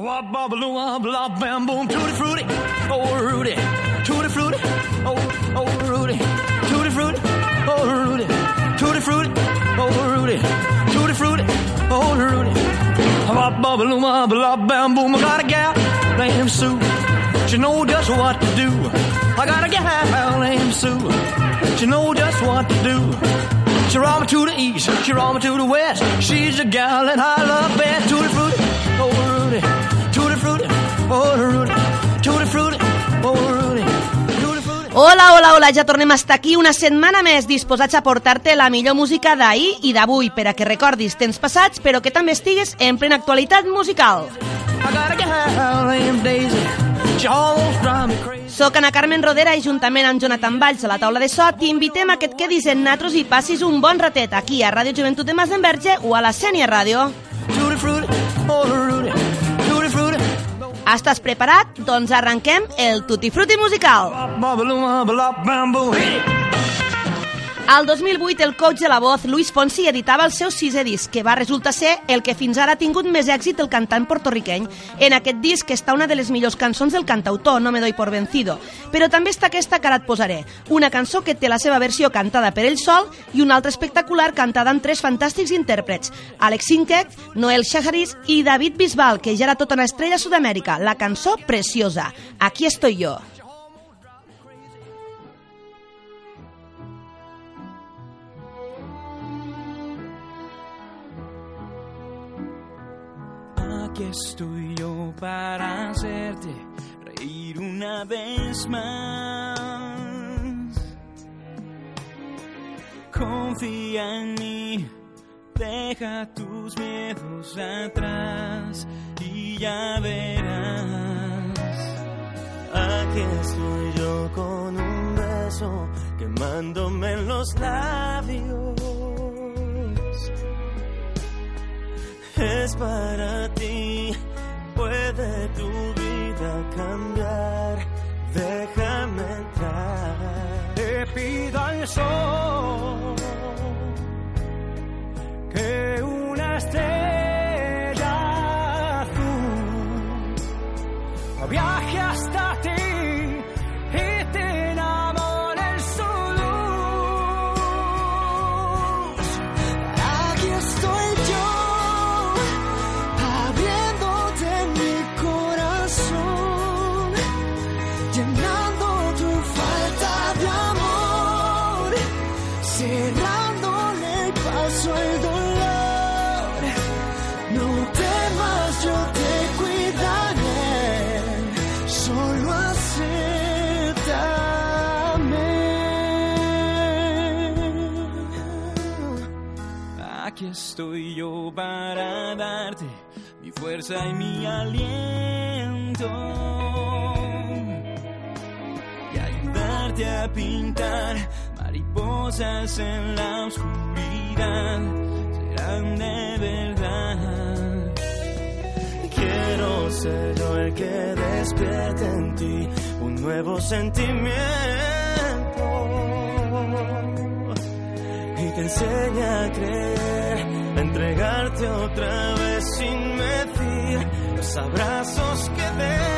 Wop, loo, wop, lop, bam, boom, tutti frutti, oh Rudy, tutti frutti, oh, oh Rudy, tutti frutti, oh Rudy, tutti frutti, oh Rudy, tutti frutti, oh Rudy. Wop, loo, wop, lop, bam, boom, I got a gal named Sue, she know just what to do. I got a gal named Sue, she know just what to do. She roll me to the east, she roll me to the west. She's a gal that I love best. Tutti frutti, oh Hola, hola, hola, ja tornem a estar aquí una setmana més disposats a portar-te la millor música d'ahir i d'avui per a que recordis temps passats però que també estigues en plena actualitat musical. Soc Ana Carmen Rodera i juntament amb Jonathan Valls a la taula de so t'invitem a que et quedis en natros i passis un bon ratet aquí a Ràdio Joventut de Masdenverge o a la Sènia Ràdio. Tutti frutti, Estàs preparat? Doncs arrenquem el Tutti Frutti musical. Bop, Al 2008, el coach de la voz, Luis Fonsi, editava el seu sisè disc, que va resultar ser el que fins ara ha tingut més èxit el cantant portorriqueny. En aquest disc està una de les millors cançons del cantautor, No me doy por vencido. Però també està aquesta que ara et posaré, una cançó que té la seva versió cantada per ell sol i una altra espectacular cantada amb tres fantàstics intèrprets, Alex Sintek, Noel Shaharis i David Bisbal, que ja era tota una estrella a Sud-amèrica. La cançó preciosa, Aquí estoy yo. Aquí estoy yo para hacerte reír una vez más. Confía en mí, deja tus miedos atrás y ya verás. Aquí estoy yo con un beso quemándome en los labios. Es para ti, puede tu vida cambiar. Déjame entrar. Te pido al sol que una estrella Aquí estoy yo para darte mi fuerza y mi aliento y ayudarte a pintar mariposas en la oscuridad. Serán de verdad. Quiero ser yo el que despierte en ti un nuevo sentimiento y te enseñe a creer, entregarte otra vez sin medir los abrazos que des.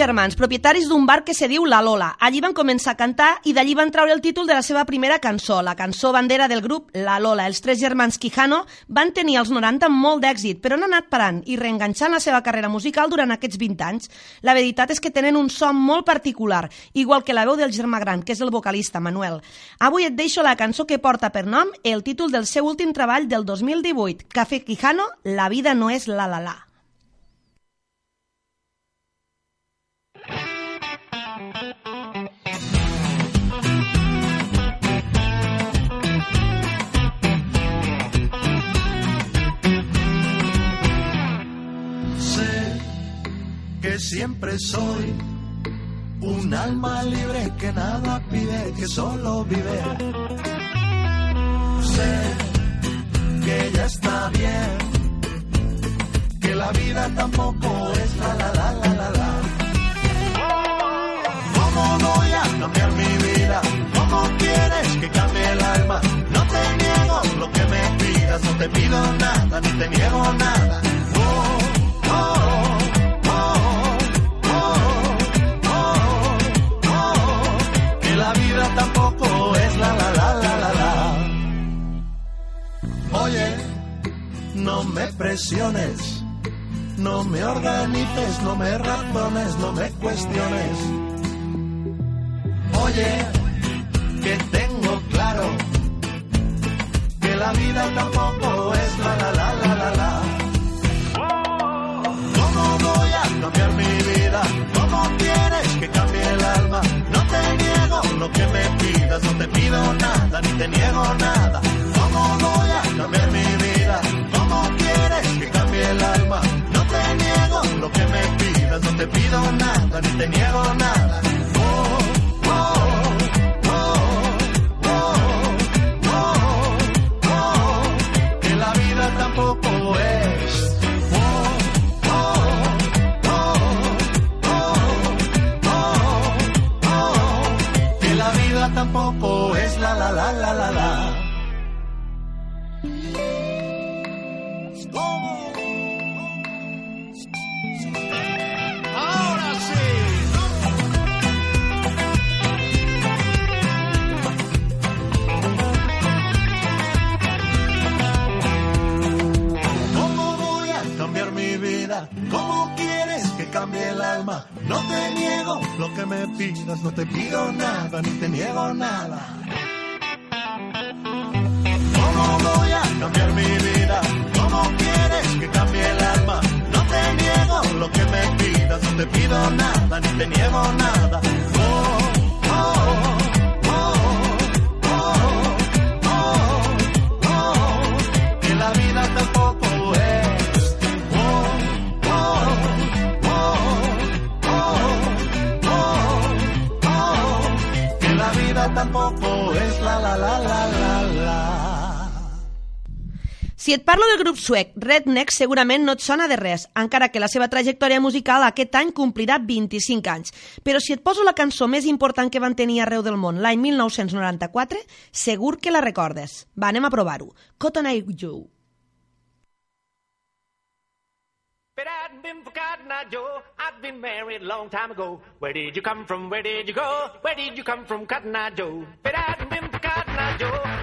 Germans, propietaris d'un bar que se diu La Lola. Allí van començar a cantar i d'allí van treure el títol de la seva primera cançó, la cançó bandera del grup La Lola. Els tres germans Quijano van tenir als 90 molt d'èxit, però han anat parant i reenganxant la seva carrera musical durant aquests 20 anys. La veritat és que tenen un so molt particular, igual que la veu del germà gran, que és el vocalista Manuel. Avui et deixo la cançó que porta per nom el títol del seu últim treball del 2018, Café Quijano, La vida no és la la la. Sé que siempre soy un alma libre que nada pide, que solo vive. Sé que ya está bien, que la vida tampoco es la la la la la la. ¿Cómo voy a cambiar mi vida? ¿Cómo quieres que cambie el alma? No te niego lo que me pidas, no te pido nada, ni te niego nada. No me presiones, no me organices, no me razones, no me cuestiones. Oye, que tengo claro que la vida tampoco es la la la la la la. ¿Cómo voy a cambiar mi vida? ¿Cómo quieres que cambie el alma? No te niego lo que me pidas, no te pido nada, ni te niego nada. ¿Cómo voy a cambiar mi vida? El alma? No te niego lo que me pidas, no te pido nada, ni te niego nada. Oh, oh, oh, que la vida tampoco es. Que la vida tampoco es la la la la la la. Parlo del grup suec Redneck, segurament no et sona de res, encara que la seva trajectòria musical aquest any complirà 25 anys. Però si et poso la cançó més important que van tenir arreu del món l'any 1994, segur que la recordes. Va, anem a provar-ho. Cotton Eye Joe. It hadn't been for Cotton Eye Joe, I'd been married a long time ago. Where did you come from? Where did you go? Where did you come from, Cotton Eye Joe? It hadn't been for Cotton Eye Joe,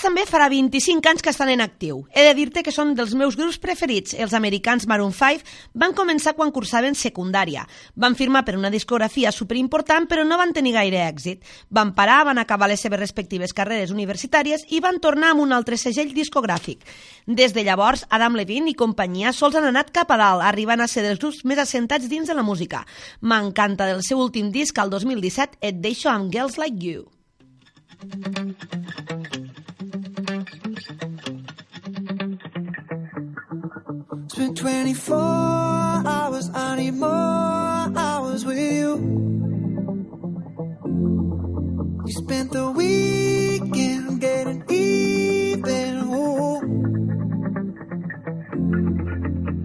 També farà 25 anys que estan en actiu. He de dir-te que són dels meus grups preferits. Els americans Maroon 5 van començar quan cursaven secundària. Van firmar per una discografia superimportant, però no van tenir gaire èxit. Van parar, van acabar les seves respectives carreres universitàries i van tornar amb un altre segell discogràfic. Des de llavors, Adam Levine i companyia sols han anat cap a dalt, arribant a ser dels grups més assentats dins de la música. M'encanta del seu últim disc, al 2017, Et deixo amb Girls Like You. Spent 24 hours, I need more hours with you. You spent the weekend getting even. Ooh.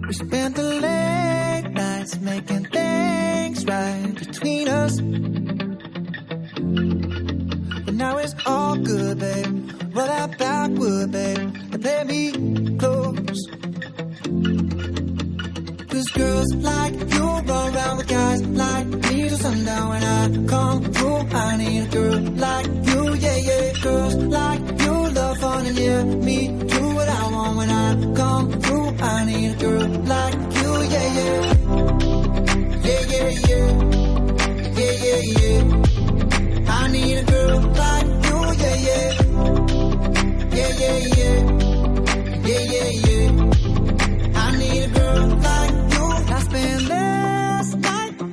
We spent the late nights making things right between us. But now it's all good, babe. Roll that backward, babe, and play me close. Girls like you run around with guys like me till sundown when I come through. I need a girl like you, yeah, yeah. Girls like you love fun and yeah, me do what I want when I come through. I need a girl like you, yeah, yeah. Yeah, yeah, yeah. Yeah, yeah, yeah. I need a girl like you, yeah, yeah. Yeah, yeah, yeah. Yeah, yeah, yeah. I need a girl like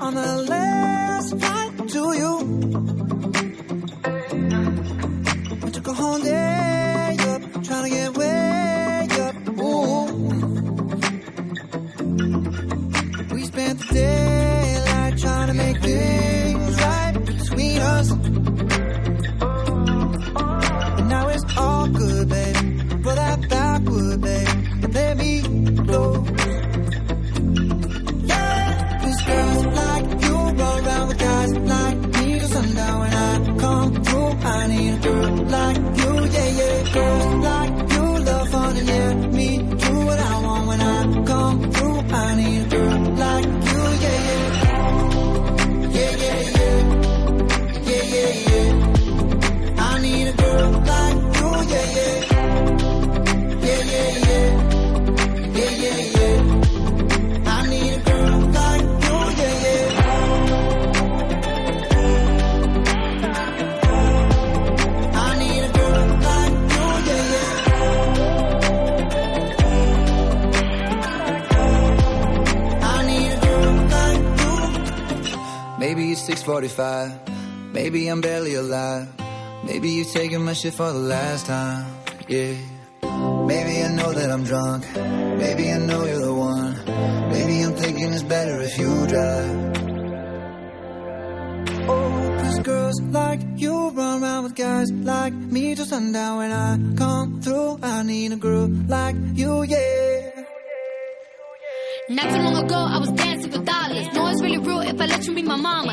on the last flight to you. We took a whole day up, trying to get way 6:45. Maybe I'm barely alive. Maybe you're taking my shit for the last time. Yeah. Maybe I know that I'm drunk. Maybe I know you're the one. Maybe I'm thinking it's better if you drive. Oh, cause girls like you run around with guys like me till sundown when I come through. I need a girl like you, yeah. Not too long ago, I was dancing for dollars. No, it's really real if I let you be my mama.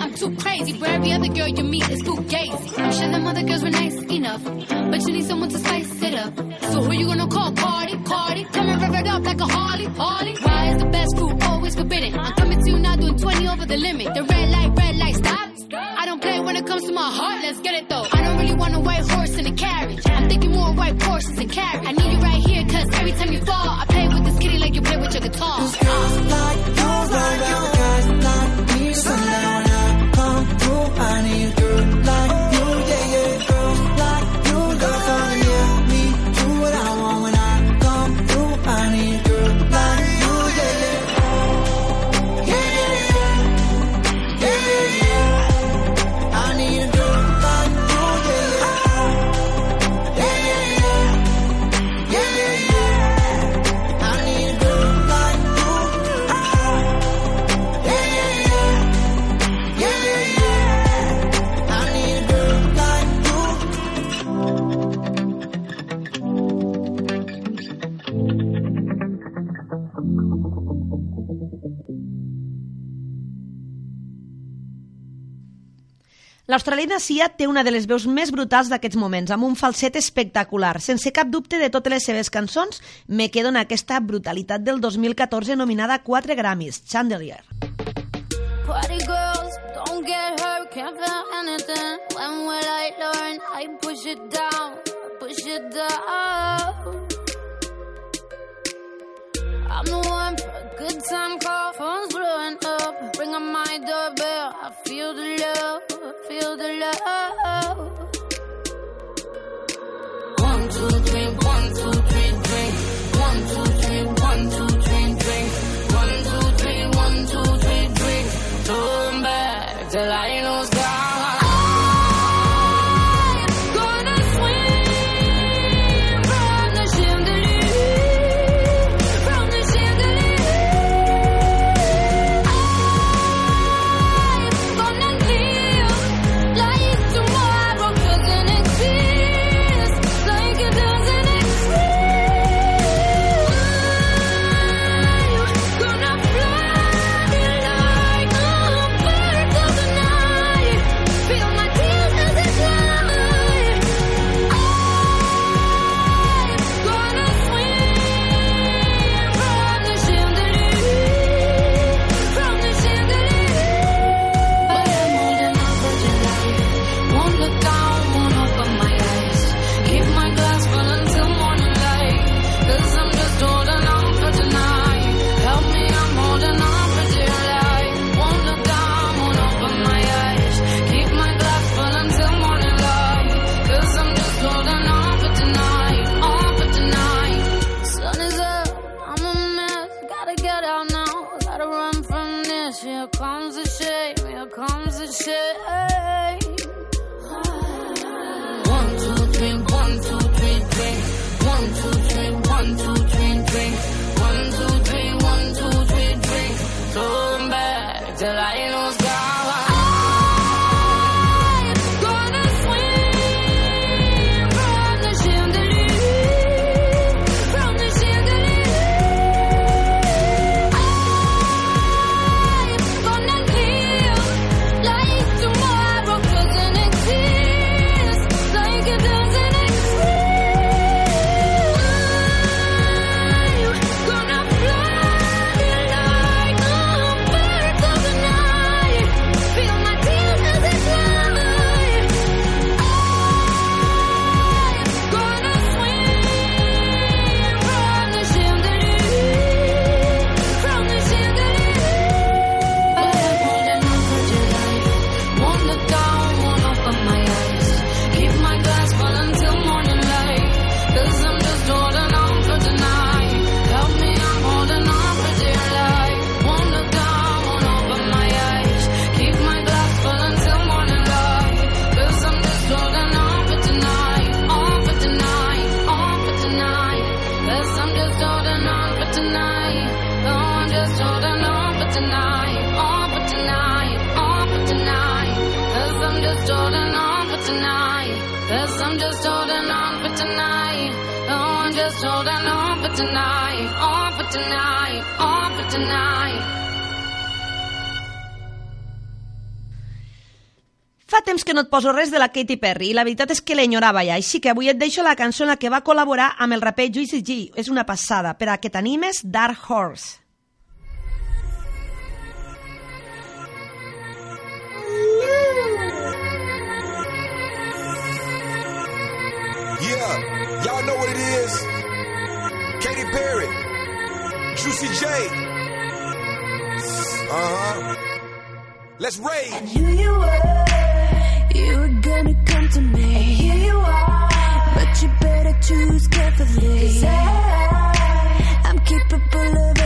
I'm too crazy. Where every other girl you meet is too gazy. I'm sure them other girls were nice enough, but you need someone to spice it up. So who you gonna call? Cardi. Come and rev it up like a Harley, Harley. Why is the best food always forbidden? I'm coming to you now doing 20 over the limit. The red light, red light, stop. I don't play when it comes to my heart, L'australiana Sia té una de les veus més brutals d'aquests moments, amb un falset espectacular. Sense cap dubte de totes les seves cançons, me quedo en aquesta brutalitat del 2014 nominada a 4 Grammys, Chandelier. Party girls, don't get hurt, can't feel anything. When will I learn? I push it down, push it down. I'm the one for a good time call, phone's blowing up. Ring on my doorbell, I feel the love, feel the love. I'm just holding on for tonight. No, I'm just holding on for tonight. On for tonight, on for tonight. Fa temps que no et poso res de la Katy Perry i la veritat és que l'enyorava ja, així que avui et deixo la cançó en la que va col·laborar amb el raper Juicy G. És una passada, per a que t'animes Dark Horse. Y'all know what it is. Katy Perry, Juicy J. Uh huh. Let's rage. knew you were, you were gonna come to me. And here you are, but you better choose carefully. 'Cause I, I'm capable of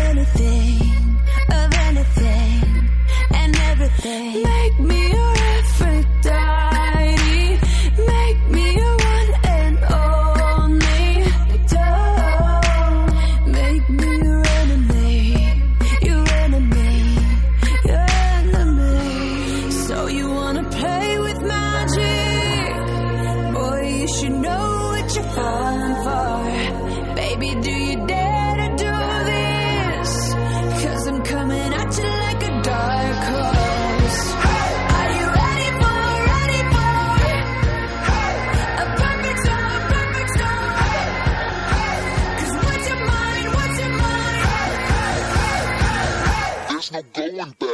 pregunta.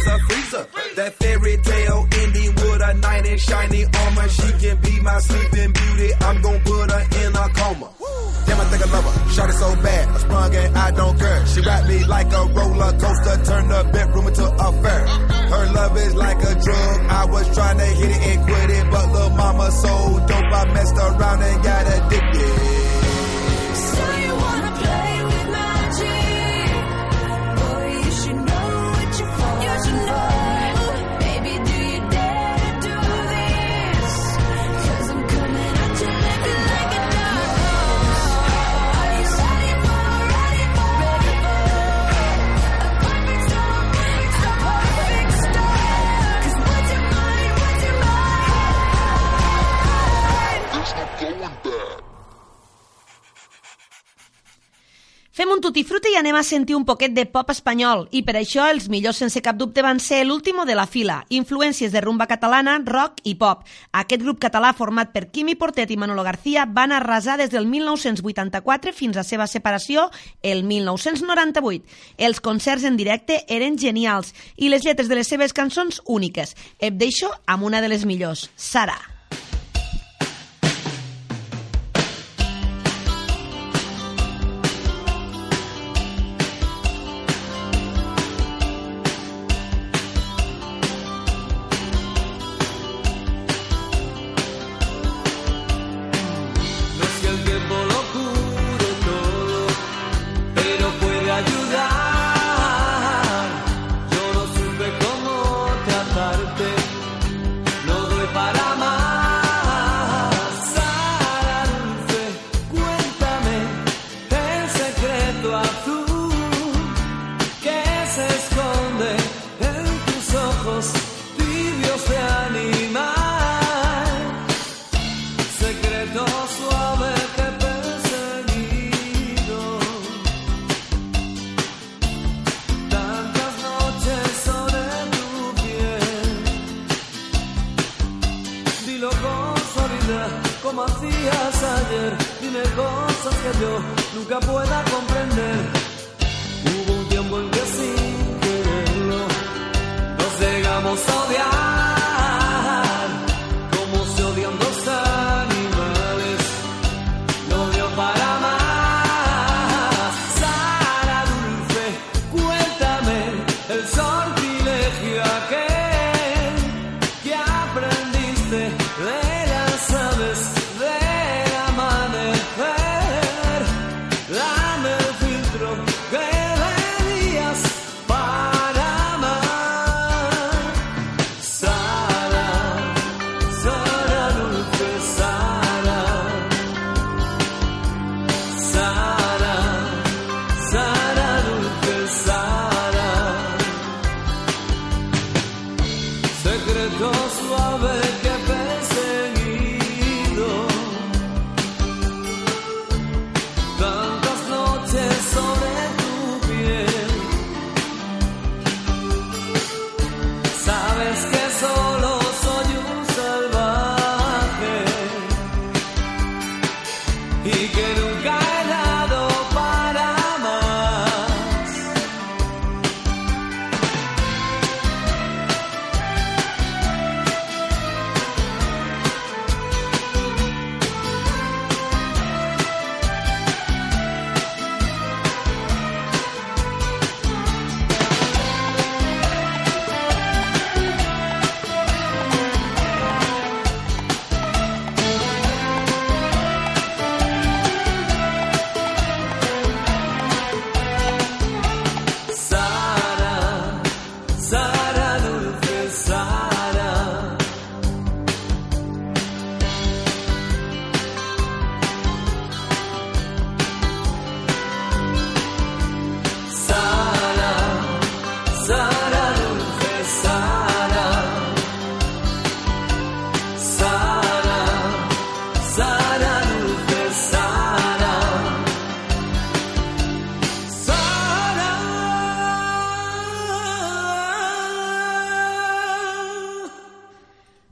Turns a freezer. That fairy tale ending with a knight in shiny armor. She can be my sleeping beauty. I'm gonna put her in a coma. Damn, I think I love her. Shot it so bad, I sprung and I don't care. She wrapped me like a roller coaster, turned the bedroom into a fair. Her love is like a drug. I was trying to hit it and quit it, but little mama so dope, I messed around and got addicted. Fem un tutti i anem a sentir un poquet de pop espanyol i per això els millors sense cap dubte van ser l'último de la fila, influències de rumba catalana, rock i pop. Aquest grup català format per Quimi Portet i Manolo García van arrasar des del 1984 fins a seva separació el 1998. Els concerts en directe eren genials i les lletres de les seves cançons úniques. Et deixo amb una de les millors, Sara. No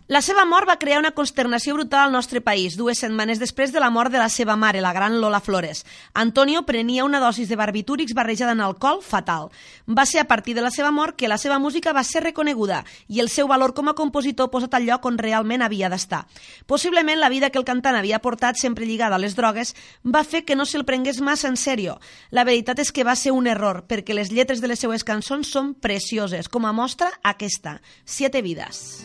La seva mort va crear una consternació brutal al nostre país, dues setmanes després de la mort de la seva mare, la gran Lola Flores. Antonio prenia una dosis de barbitúrics barrejada en alcohol fatal. Va ser a partir de la seva mort que la seva música va ser reconeguda i el seu valor com a compositor posat al lloc on realment havia d'estar. Possiblement la vida que el cantant havia portat sempre lligada a les drogues va fer que no se'l prengués massa en sèrio. La veritat és que va ser un error, perquè les lletres de les seues cançons són precioses, com a mostra aquesta, Siete vidas.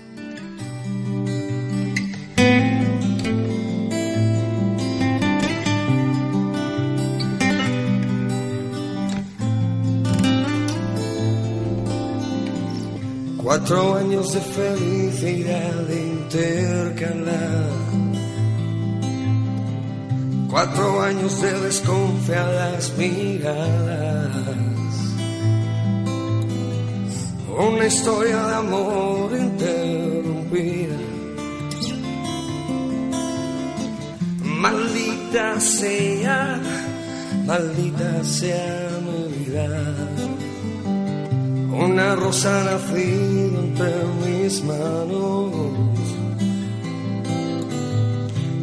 Cuatro años de felicidad intercalada. Cuatro años de desconfiadas miradas. Una historia de amor interrumpida. Maldita sea, maldita sea mi vida. Una rosa nacida entre mis manos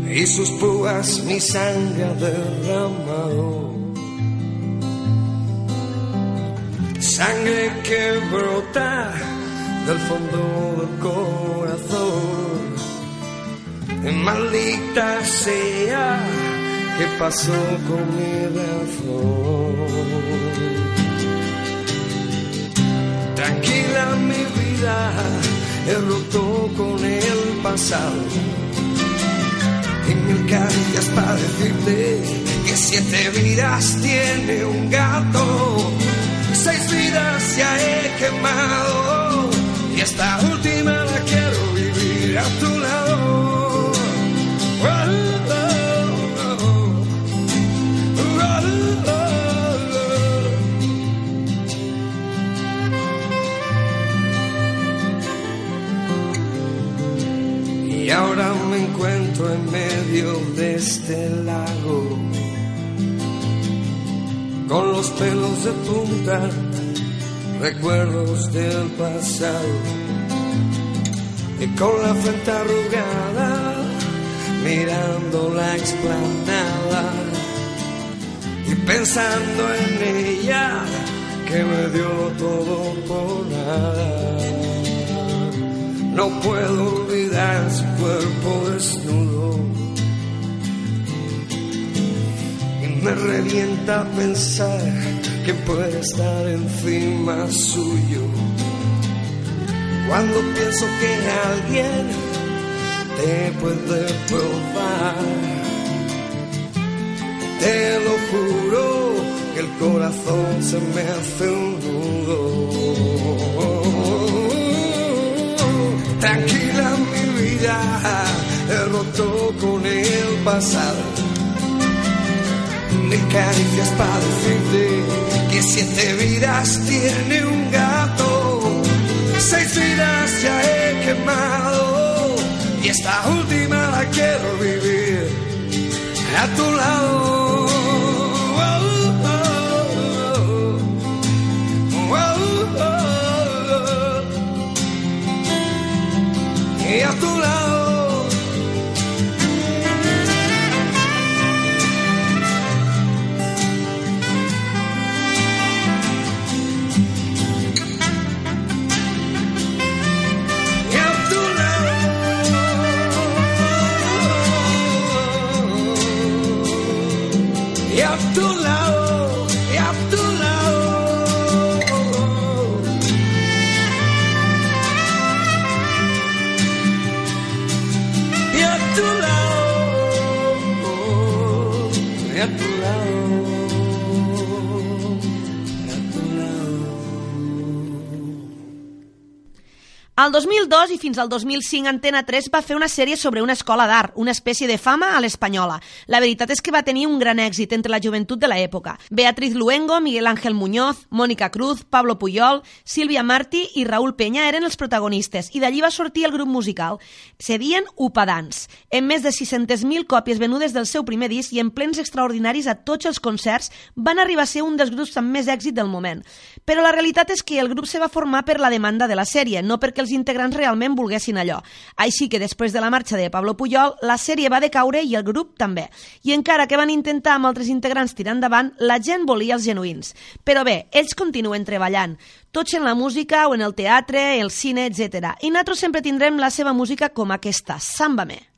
y sus púas mi sangre ha derramado. Sangre que brota del fondo del corazón. Maldita sea que pasó con mi razón. Tranquila mi vida, he roto con el pasado. Y mil caricias para decirte que siete vidas tiene un gato. Seis vidas ya he quemado. Y esta última la quiero vivir a tu en medio de este lago, con los pelos de punta, recuerdos del pasado, y con la frente arrugada, mirando la explanada, y pensando en ella, que me dio todo por nada. No puedo olvidar su cuerpo desnudo. Y me revienta pensar que puede estar encima suyo. Cuando pienso que alguien te puede probar, te lo juro que el corazón se me hace un nudo. Pasado. Caricias para decirte que siete vidas tiene un gato. Seis vidas ya he quemado y esta última la quiero vivir a tu lado. Al 2002 i fins al 2005 Antena 3 va fer una sèrie sobre una escola d'art, una espècie de fama a l'espanyola. La veritat és que va tenir un gran èxit entre la joventut de l'època. Beatriz Luengo, Miguel Ángel Muñoz, Mónica Cruz, Pablo Puyol, Sílvia Martí i Raúl Peña eren els protagonistes i d'allí va sortir el grup musical. Se dien Upadans, amb més de 600.000 còpies venudes del seu primer disc i en plens extraordinaris a tots els concerts, van arribar a ser un dels grups amb més èxit del moment. Però la realitat és que el grup se va formar per la demanda de la sèrie, no perquè els els integrants realment volguessin allò. Així que després de la marxa de Pablo Puyol, la sèrie va decaure i el grup també. I encara que van intentar amb altres integrants tirar endavant, la gent volia els genuïns. Però bé, ells continuen treballant, tots en la música o en el teatre, el cine, etc. I nosaltres sempre tindrem la seva música com aquesta, Sàmbame.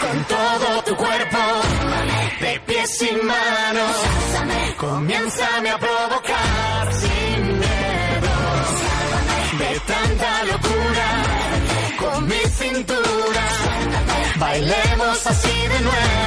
con todo tu cuerpo, de pies y manos. Comiénzame a provocar Manuel.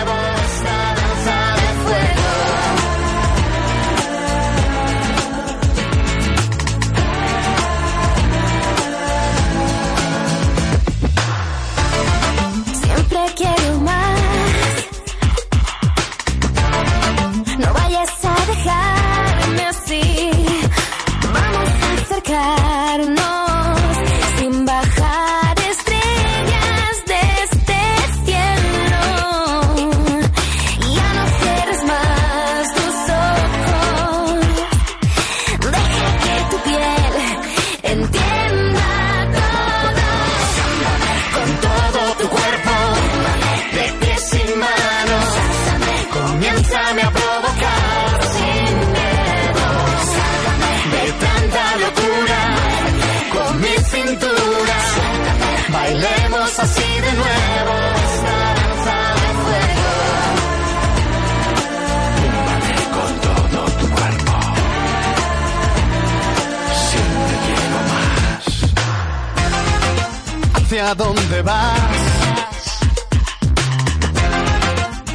¿Hacia dónde vas?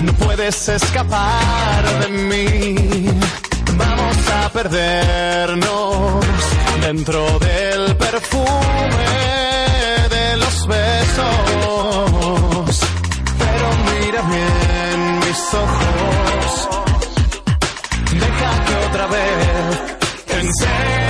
No puedes escapar de mí. Vamos a perdernos dentro del perfume de los besos. Pero mira bien mis ojos. Deja que otra vez te enseñe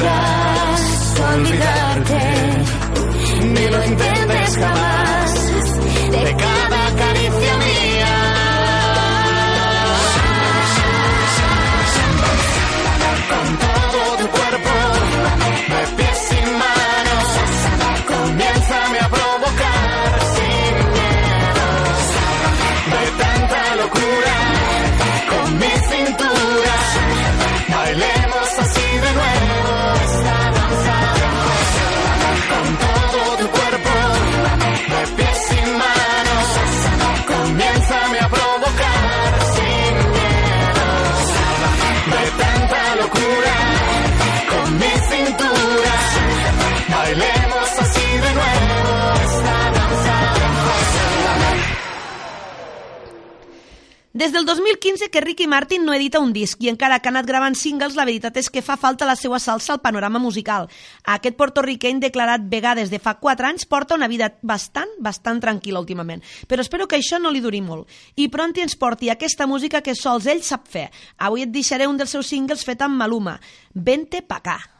podrás olvidarte, ni lo intentes jamás, de Des del 2015 que Ricky Martin no edita un disc i encara que ha anat gravant singles, la veritat és que fa falta la seva salsa al panorama musical. Aquest portorriqueny declarat vegades de fa 4 anys porta una vida bastant, bastant tranquil·la últimament. Però espero que això no li duri molt. I pronti ens porti aquesta música que sols ell sap fer. Avui et deixaré un dels seus singles fet amb Maluma, Vente pa' acá.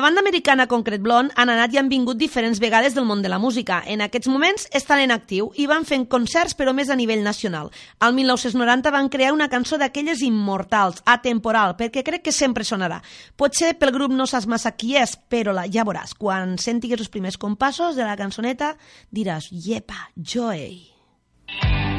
La banda americana Concret Blonde han anat i han vingut diferents vegades del món de la música. En aquests moments estan en actiu i van fent concerts però més a nivell nacional. Al 1990 van crear una cançó d'aquelles immortals, atemporal, perquè crec que sempre sonarà. Potser pel grup no saps massa qui és, però la, ja veuràs. Quan sentis els primers compassos de la cançoneta diràs «Yepa, Joey». Thank.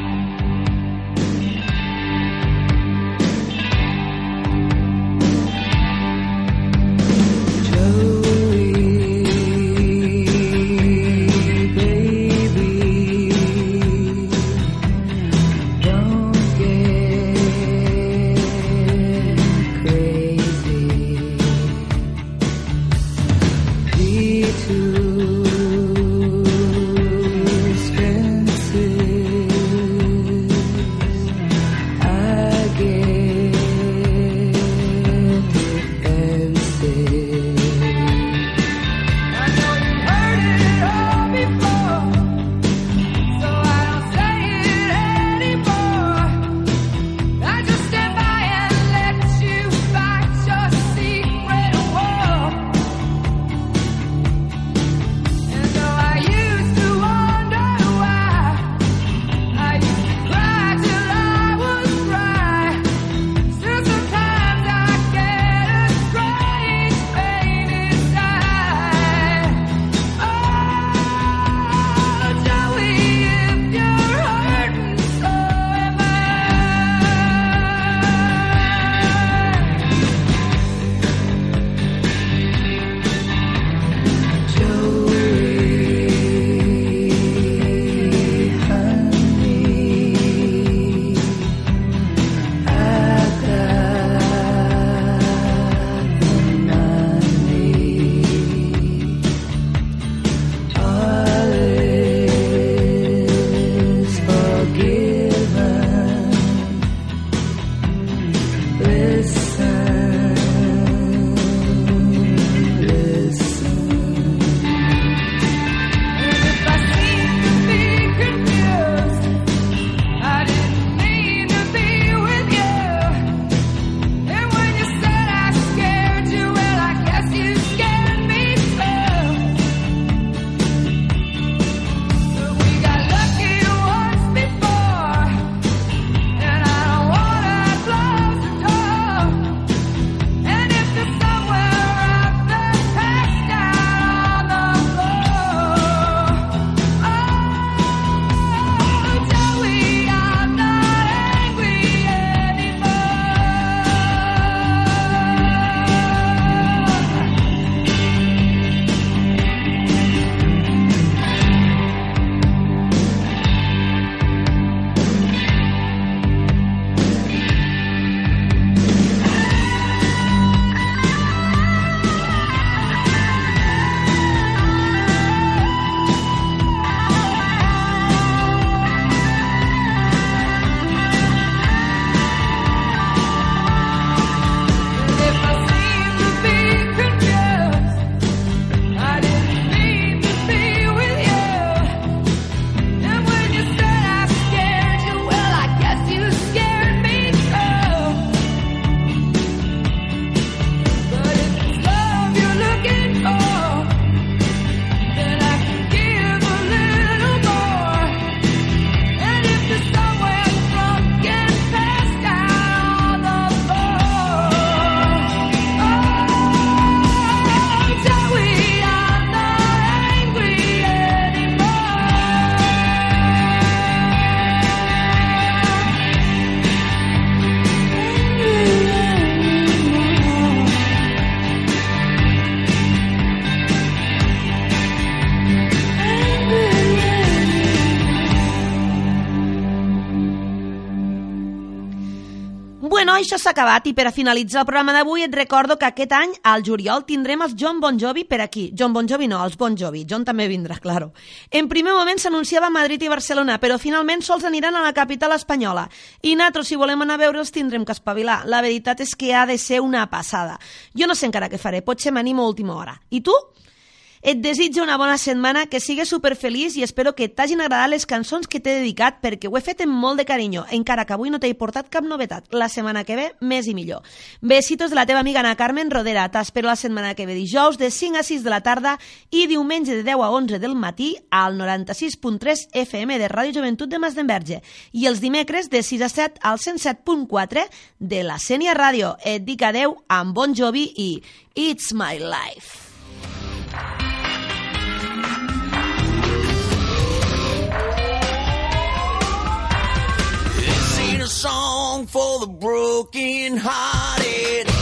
Això s'ha acabat i per a finalitzar el programa d'avui et recordo que aquest any, al juliol, tindrem els John Bon Jovi per aquí. John Bon Jovi no, els Bon Jovi. John també vindrà, claro. En primer moment s'anunciava Madrid i Barcelona, però finalment sols aniran a la capital espanyola. I nosaltres, si volem anar a veure'ls, tindrem que espavilar. La veritat és que ha de ser una passada. Jo no sé encara què faré, potser m'animo a última hora. I tu? Et desitjo una bona setmana, que sigues superfeliç i espero que t'hagin agradat les cançons que t'he dedicat perquè ho he fet amb molt de carinyo, encara que avui no t'he portat cap novetat. La setmana que ve, més i millor. Besitos de la teva amiga Ana Carmen Rodera. T'espero la setmana que ve dijous de 5 a 6 de la tarda i diumenge de 10 a 11 del matí al 96.3 FM de Ràdio Joventut de Masdenverge i els dimecres de 6 a 7 al 107.4 de la Sènia Ràdio. Et dic adeu amb Bon Jovi i It's My Life. A song for the broken hearted.